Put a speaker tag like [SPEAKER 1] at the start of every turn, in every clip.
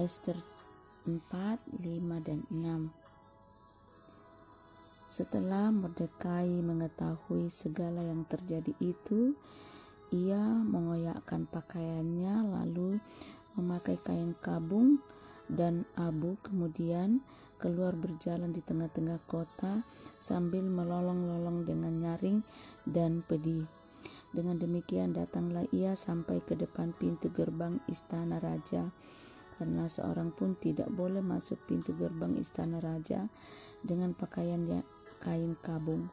[SPEAKER 1] Esther 4, 5, dan 6 Setelah Mordekai mengetahui segala yang terjadi itu, ia mengoyakkan pakaiannya lalu memakai kain kabung dan abu kemudian keluar berjalan di tengah-tengah kota sambil melolong-lolong dengan nyaring dan pedih. Dengan demikian datanglah ia sampai ke depan pintu gerbang istana raja karena seorang pun tidak boleh masuk pintu gerbang istana raja dengan pakaian kain kabung.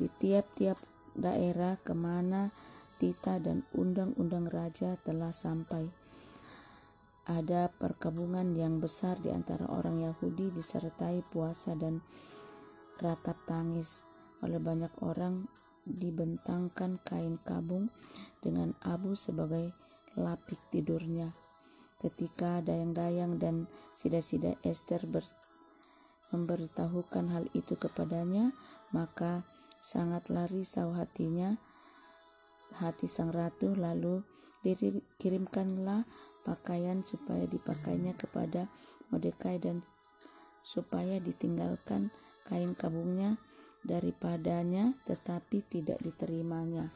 [SPEAKER 1] Di tiap-tiap daerah ke mana tita dan undang-undang raja telah sampai. Ada perkabungan yang besar di antara orang Yahudi disertai puasa dan ratap tangis oleh banyak orang dibentangkan kain kabung dengan abu sebagai lapik tidurnya. Ketika dayang-dayang dan sida-sida Esther ber memberitahukan hal itu kepadanya, maka sangatlah risau hatinya, hati sang ratu, lalu dikirimkanlah pakaian supaya dipakainya kepada Mordekai dan supaya ditinggalkan kain kabungnya daripadanya tetapi tidak diterimanya.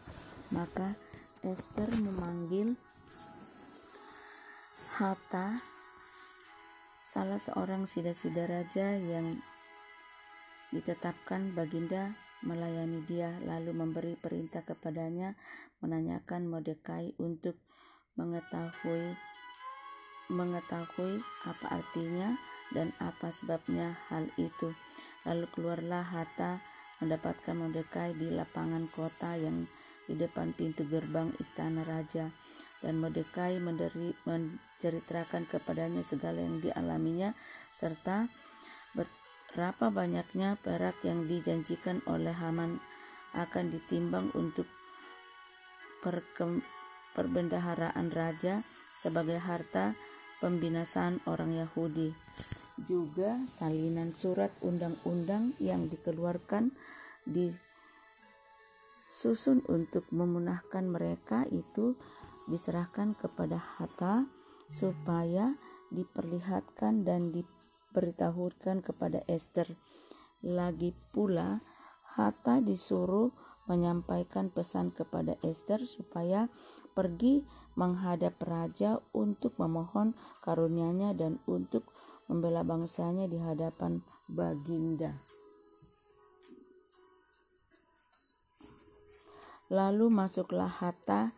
[SPEAKER 1] Maka Esther memanggil Hatta salah seorang sida-sida raja yang ditetapkan baginda melayani dia lalu memberi perintah kepadanya menanyakan Mordekai untuk mengetahui mengetahui apa artinya dan apa sebabnya hal itu. Lalu keluarlah Hatta mendapatkan Mordekai di lapangan kota yang di depan pintu gerbang istana raja dan Mordekai menceritakan kepadanya segala yang dialaminya serta berapa banyaknya perak yang dijanjikan oleh Haman akan ditimbang untuk perbendaharaan raja sebagai harta pembinasaan orang Yahudi. Juga salinan surat undang-undang yang dikeluarkan disusun untuk memunahkan mereka itu diserahkan kepada Hatta supaya diperlihatkan dan diberitahukan kepada Esther. Lagi pula Hatta disuruh menyampaikan pesan kepada Esther supaya pergi menghadap raja untuk memohon karunia-Nya dan untuk membela bangsanya di hadapan Baginda. Lalu masuklah Hatta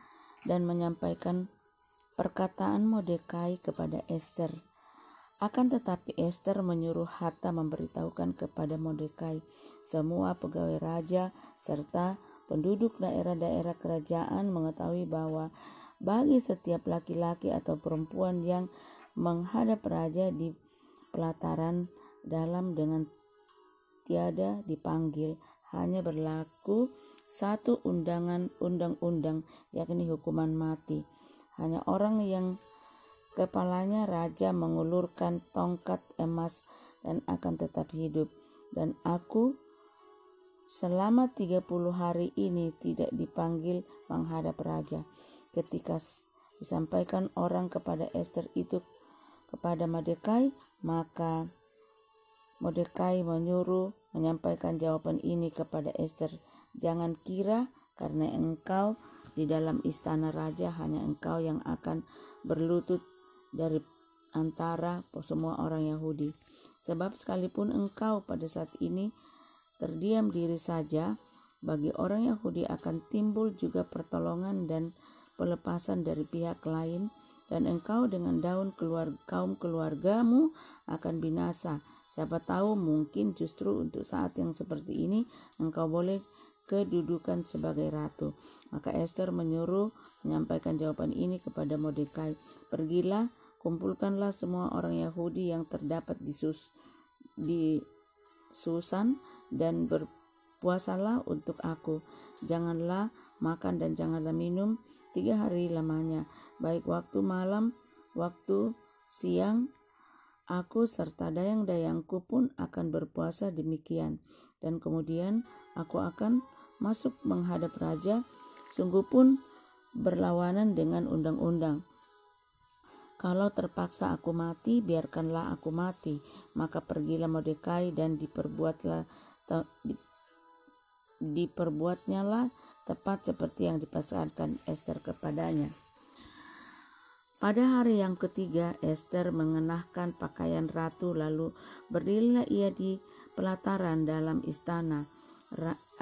[SPEAKER 1] dan menyampaikan perkataan Mordekai kepada Esther. Akan tetapi Esther menyuruh Hatta memberitahukan kepada Mordekai semua pegawai raja serta penduduk daerah-daerah kerajaan mengetahui bahwa bagi setiap laki-laki atau perempuan yang menghadap raja di pelataran dalam dengan tiada dipanggil hanya berlaku satu undangan undang-undang yakni hukuman mati. Hanya orang yang kepalanya raja mengulurkan tongkat emas dan akan tetap hidup. Dan aku selama 30 hari ini tidak dipanggil menghadap raja. Ketika disampaikan orang kepada Esther itu kepada Mordekai, maka Mordekai menyuruh menyampaikan jawaban ini kepada Esther. Jangan kira karena engkau di dalam istana raja hanya engkau yang akan berlutut dari antara semua orang Yahudi. Sebab sekalipun engkau pada saat ini terdiam diri saja, bagi orang Yahudi akan timbul juga pertolongan dan pelepasan dari pihak lain dan engkau dengan daun keluar kaum keluargamu akan binasa. Siapa tahu mungkin justru untuk saat yang seperti ini engkau boleh kedudukan sebagai ratu. Maka Esther menyuruh menyampaikan jawaban ini kepada Mordekai. Pergilah, kumpulkanlah semua orang Yahudi yang terdapat di, Sus, di Susan dan berpuasalah untuk aku. Janganlah makan dan janganlah minum tiga hari lamanya baik waktu malam, waktu siang, aku serta dayang-dayangku pun akan berpuasa demikian. Dan kemudian aku akan masuk menghadap raja, sungguh pun berlawanan dengan undang-undang. Kalau terpaksa aku mati, biarkanlah aku mati. Maka pergilah Mordekai dan diperbuatlah diperbuatnya lah tepat seperti yang dipasarkan Esther kepadanya. Pada hari yang ketiga, Esther mengenakan pakaian ratu lalu berdirilah ia di pelataran dalam istana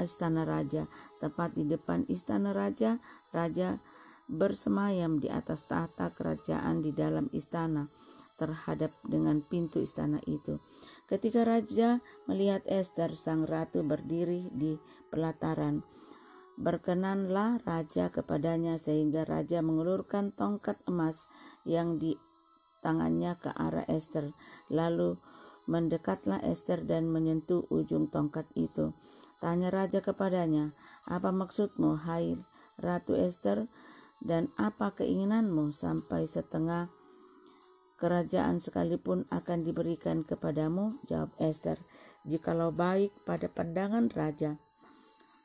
[SPEAKER 1] istana raja. Tepat di depan istana raja, raja bersemayam di atas tahta kerajaan di dalam istana terhadap dengan pintu istana itu. Ketika raja melihat Esther sang ratu berdiri di pelataran, Berkenanlah raja kepadanya sehingga raja mengulurkan tongkat emas yang di tangannya ke arah Esther. Lalu mendekatlah Esther dan menyentuh ujung tongkat itu. Tanya raja kepadanya, apa maksudmu hai Ratu Esther dan apa keinginanmu sampai setengah kerajaan sekalipun akan diberikan kepadamu? Jawab Esther, jikalau baik pada pandangan raja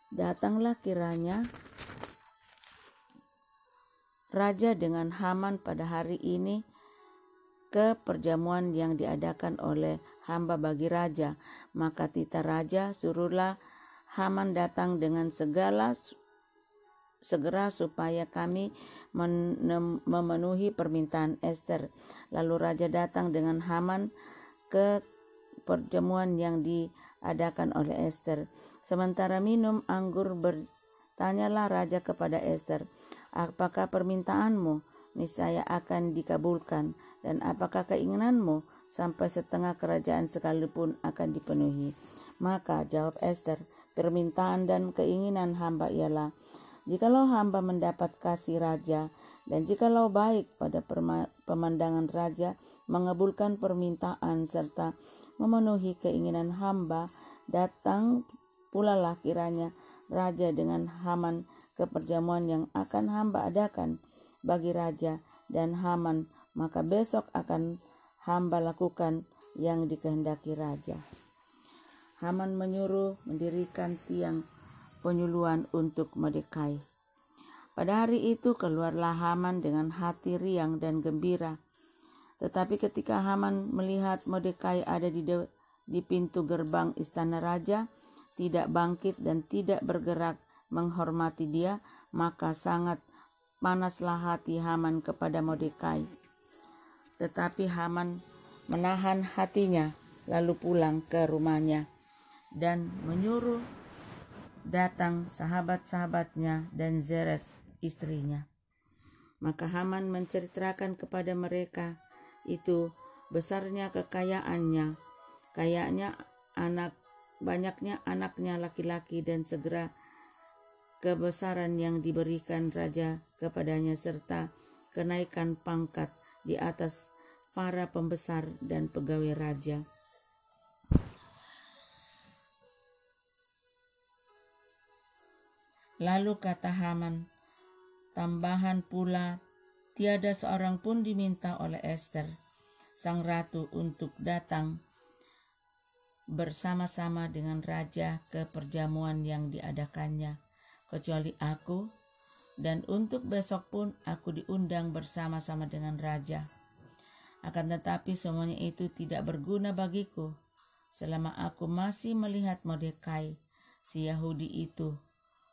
[SPEAKER 1] Datanglah kiranya raja dengan Haman pada hari ini ke perjamuan yang diadakan oleh hamba bagi raja. Maka tita raja suruhlah Haman datang dengan segala segera supaya kami memenuhi permintaan Esther. Lalu raja datang dengan Haman ke perjamuan yang diadakan oleh Esther. Sementara minum anggur bertanyalah raja kepada Esther, apakah permintaanmu niscaya akan dikabulkan dan apakah keinginanmu sampai setengah kerajaan sekalipun akan dipenuhi. Maka jawab Esther, permintaan dan keinginan hamba ialah, jikalau hamba mendapat kasih raja dan jikalau baik pada pemandangan raja mengabulkan permintaan serta memenuhi keinginan hamba, datang Pula lah kiranya raja dengan Haman ke perjamuan yang akan hamba adakan bagi raja dan Haman, maka besok akan hamba lakukan yang dikehendaki raja. Haman menyuruh mendirikan tiang penyuluhan untuk Mordekai. Pada hari itu keluarlah Haman dengan hati riang dan gembira. Tetapi ketika Haman melihat Mordekai ada di, di pintu gerbang istana raja, tidak bangkit dan tidak bergerak menghormati dia, maka sangat panaslah hati Haman kepada Mordekai. Tetapi Haman menahan hatinya lalu pulang ke rumahnya dan menyuruh datang sahabat-sahabatnya dan Zeres istrinya. Maka Haman menceritakan kepada mereka itu besarnya kekayaannya, kayaknya anak banyaknya anaknya laki-laki dan segera kebesaran yang diberikan raja kepadanya serta kenaikan pangkat di atas para pembesar dan pegawai raja. Lalu kata Haman, tambahan pula tiada seorang pun diminta oleh Esther, sang ratu untuk datang bersama-sama dengan raja ke perjamuan yang diadakannya, kecuali aku, dan untuk besok pun aku diundang bersama-sama dengan raja. Akan tetapi semuanya itu tidak berguna bagiku selama aku masih melihat Mordekai, si Yahudi itu,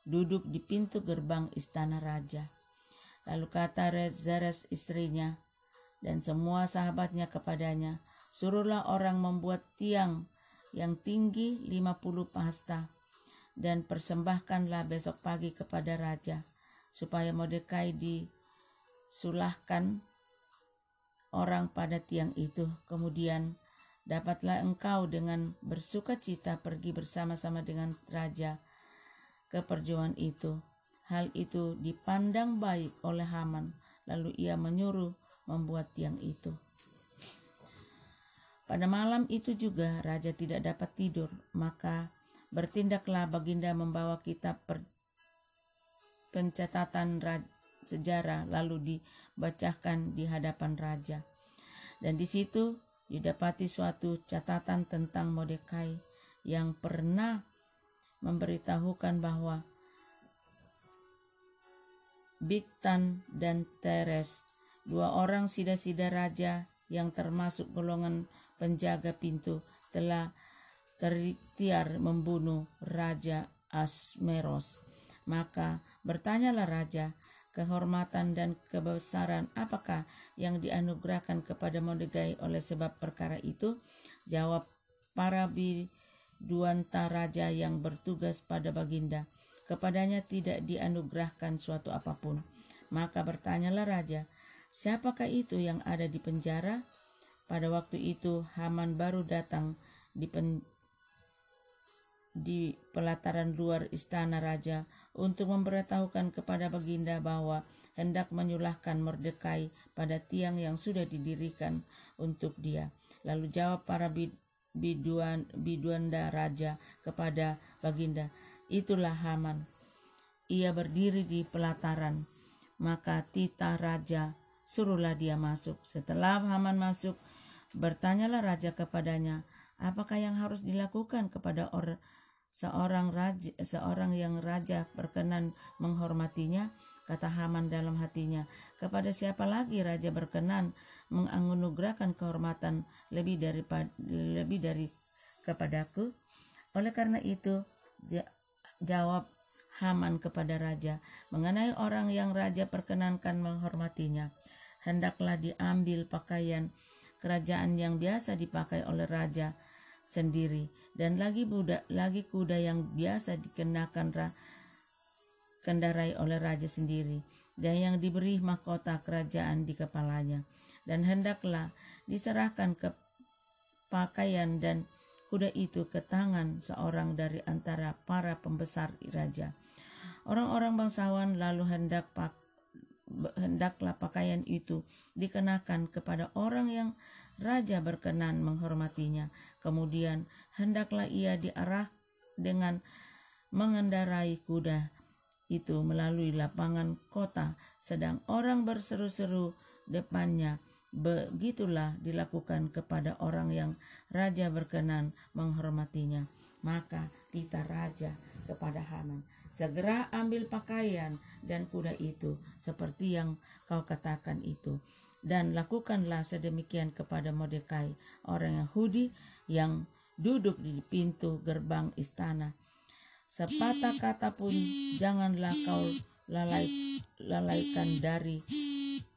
[SPEAKER 1] duduk di pintu gerbang istana raja. Lalu kata Zeres istrinya dan semua sahabatnya kepadanya, suruhlah orang membuat tiang yang tinggi 50 pasta dan persembahkanlah besok pagi kepada raja supaya Mordekai disulahkan orang pada tiang itu kemudian dapatlah engkau dengan bersuka cita pergi bersama-sama dengan raja ke perjuangan itu hal itu dipandang baik oleh Haman lalu ia menyuruh membuat tiang itu pada malam itu juga raja tidak dapat tidur, maka bertindaklah baginda membawa kitab per, pencatatan sejarah lalu dibacakan di hadapan raja. Dan di situ didapati suatu catatan tentang Mordekai yang pernah memberitahukan bahwa Bigtan dan Teres dua orang sida-sida raja yang termasuk golongan penjaga pintu telah terikhtiar membunuh Raja Asmeros. Maka bertanyalah raja, kehormatan dan kebesaran apakah yang dianugerahkan kepada Mordekai oleh sebab perkara itu? Jawab para biduanta raja yang bertugas pada baginda. Kepadanya tidak dianugerahkan suatu apa pun. Maka bertanyalah raja, siapakah itu yang ada di penjara? Pada waktu itu Haman baru datang di pen, di pelataran luar istana raja untuk memberitahukan kepada Baginda bahwa hendak menyulahkan Mordekai pada tiang yang sudah didirikan untuk dia. Lalu jawab para biduan, biduanda raja kepada Baginda, itulah Haman. Ia berdiri di pelataran, maka Tita raja suruhlah dia masuk. Setelah Haman masuk, bertanyalah raja kepadanya, apakah yang harus dilakukan kepada orang seorang raja, seorang yang raja berkenan menghormatinya, kata Haman dalam hatinya, kepada siapa lagi raja berkenan menganugerahkan kehormatan lebih dari lebih dari kepadaku? Oleh karena itu, jawab Haman kepada raja mengenai orang yang raja perkenankan menghormatinya. Hendaklah diambil pakaian kerajaan yang biasa dipakai oleh raja sendiri dan lagi budak lagi kuda yang biasa dikenakan ra, kendarai oleh raja sendiri dan yang diberi mahkota kerajaan di kepalanya dan hendaklah diserahkan ke pakaian dan kuda itu ke tangan seorang dari antara para pembesar raja. Orang-orang bangsawan lalu hendak pak, hendaklah pakaian itu dikenakan kepada orang yang raja berkenan menghormatinya. Kemudian hendaklah ia diarah dengan mengendarai kuda itu melalui lapangan kota, sedang orang berseru-seru depannya. Begitulah dilakukan kepada orang yang raja berkenan menghormatinya. Maka tita raja kepada Haman, segera ambil pakaian dan kuda itu seperti yang kau katakan itu dan lakukanlah sedemikian kepada Mordekai, orang Yahudi yang duduk di pintu gerbang istana. Sepatah kata pun janganlah kau lalai, lalaikan dari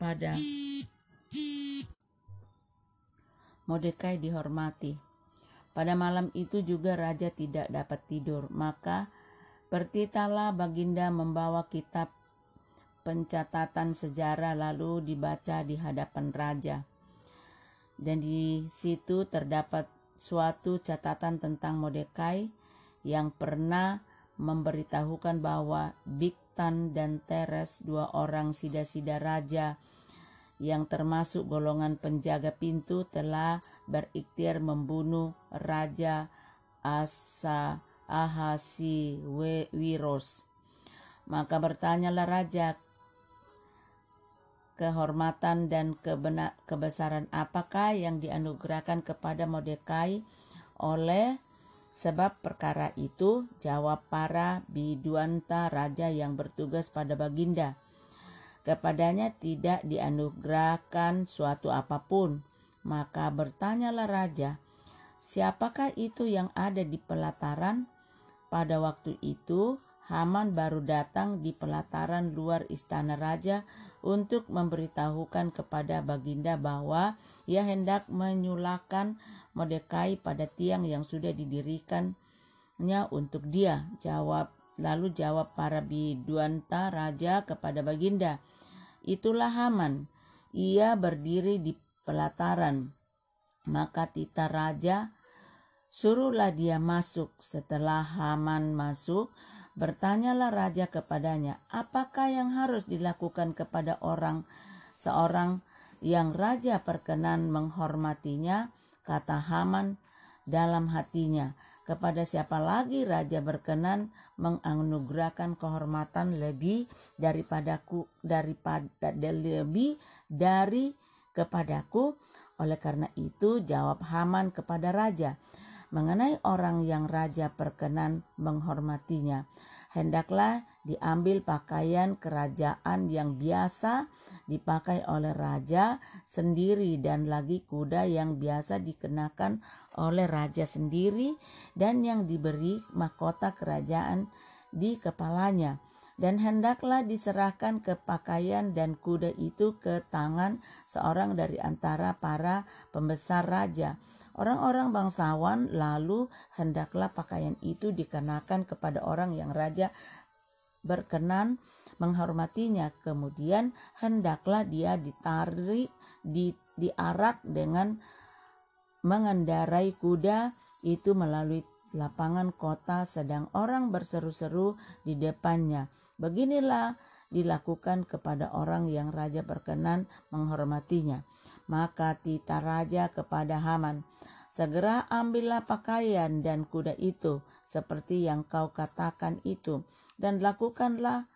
[SPEAKER 1] pada Mordekai dihormati. Pada malam itu juga raja tidak dapat tidur, maka Pertitalah Baginda membawa kitab pencatatan sejarah lalu dibaca di hadapan raja. Dan di situ terdapat suatu catatan tentang Mordekai yang pernah memberitahukan bahwa Biktan dan Teres, dua orang sida-sida raja yang termasuk golongan penjaga pintu telah berikhtiar membunuh Raja Asa Ahasi Wiros. Maka bertanyalah raja kehormatan dan kebena, kebesaran apakah yang dianugerahkan kepada Mordekai oleh sebab perkara itu jawab para biduanta raja yang bertugas pada baginda kepadanya tidak dianugerahkan suatu apa pun maka bertanyalah raja siapakah itu yang ada di pelataran pada waktu itu Haman baru datang di pelataran luar istana raja untuk memberitahukan kepada Baginda bahwa ia hendak menyulahkan Mordekai pada tiang yang sudah didirikannya untuk dia. Jawab lalu jawab para biduanta raja kepada Baginda, itulah Haman. Ia berdiri di pelataran. Maka Tita raja suruhlah dia masuk. Setelah Haman masuk, Bertanyalah raja kepadanya, apakah yang harus dilakukan kepada orang seorang yang raja perkenan menghormatinya? Kata Haman dalam hatinya, kepada siapa lagi raja berkenan menganugerahkan kehormatan lebih daripadaku daripada lebih dari kepadaku oleh karena itu jawab Haman kepada raja mengenai orang yang raja perkenan menghormatinya. Hendaklah diambil pakaian kerajaan yang biasa dipakai oleh raja sendiri dan lagi kuda yang biasa dikenakan oleh raja sendiri dan yang diberi mahkota kerajaan di kepalanya. Dan hendaklah diserahkan ke pakaian dan kuda itu ke tangan seorang dari antara para pembesar raja. Orang-orang bangsawan lalu hendaklah pakaian itu dikenakan kepada orang yang raja berkenan menghormatinya. Kemudian hendaklah dia ditarik, di, diarak dengan mengendarai kuda itu melalui lapangan kota sedang orang berseru-seru di depannya. Beginilah dilakukan kepada orang yang raja berkenan menghormatinya. Maka tita raja kepada Haman, Segera ambillah pakaian dan kuda itu, seperti yang kau katakan itu, dan lakukanlah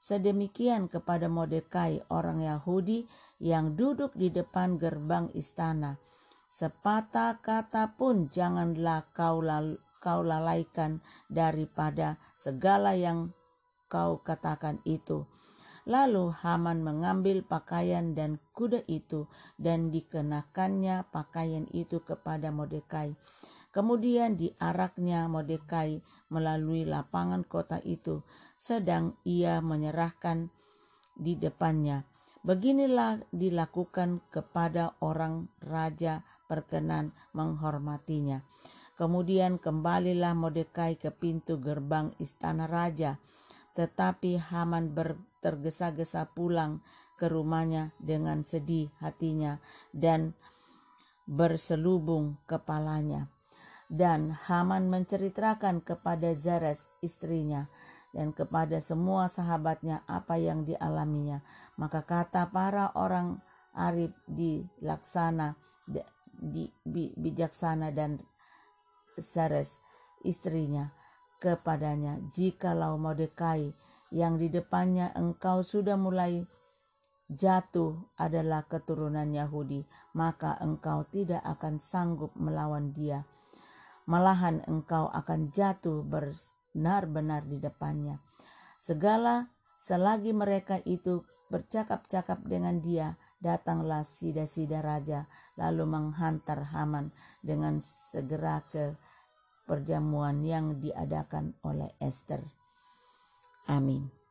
[SPEAKER 1] sedemikian kepada Mordekai orang Yahudi yang duduk di depan gerbang istana. Sepatah kata pun janganlah kau, lal kau lalaikan daripada segala yang kau katakan itu Lalu Haman mengambil pakaian dan kuda itu dan dikenakannya pakaian itu kepada Mordekai. Kemudian diaraknya Mordekai melalui lapangan kota itu, sedang ia menyerahkan di depannya. Beginilah dilakukan kepada orang raja perkenan menghormatinya. Kemudian kembalilah Mordekai ke pintu gerbang istana raja tetapi Haman tergesa-gesa pulang ke rumahnya dengan sedih hatinya dan berselubung kepalanya. Dan Haman menceritakan kepada Zeres istrinya dan kepada semua sahabatnya apa yang dialaminya. Maka kata para orang Arif di laksana di, bijaksana dan Zeres istrinya kepadanya, "Jikalau Mordekai yang di depannya engkau sudah mulai jatuh adalah keturunan Yahudi, maka engkau tidak akan sanggup melawan dia. Malahan engkau akan jatuh benar-benar di depannya. Segala selagi mereka itu bercakap-cakap dengan dia, datanglah sida-sida raja, lalu menghantar Haman dengan segera ke perjamuan yang diadakan oleh Esther. Amin.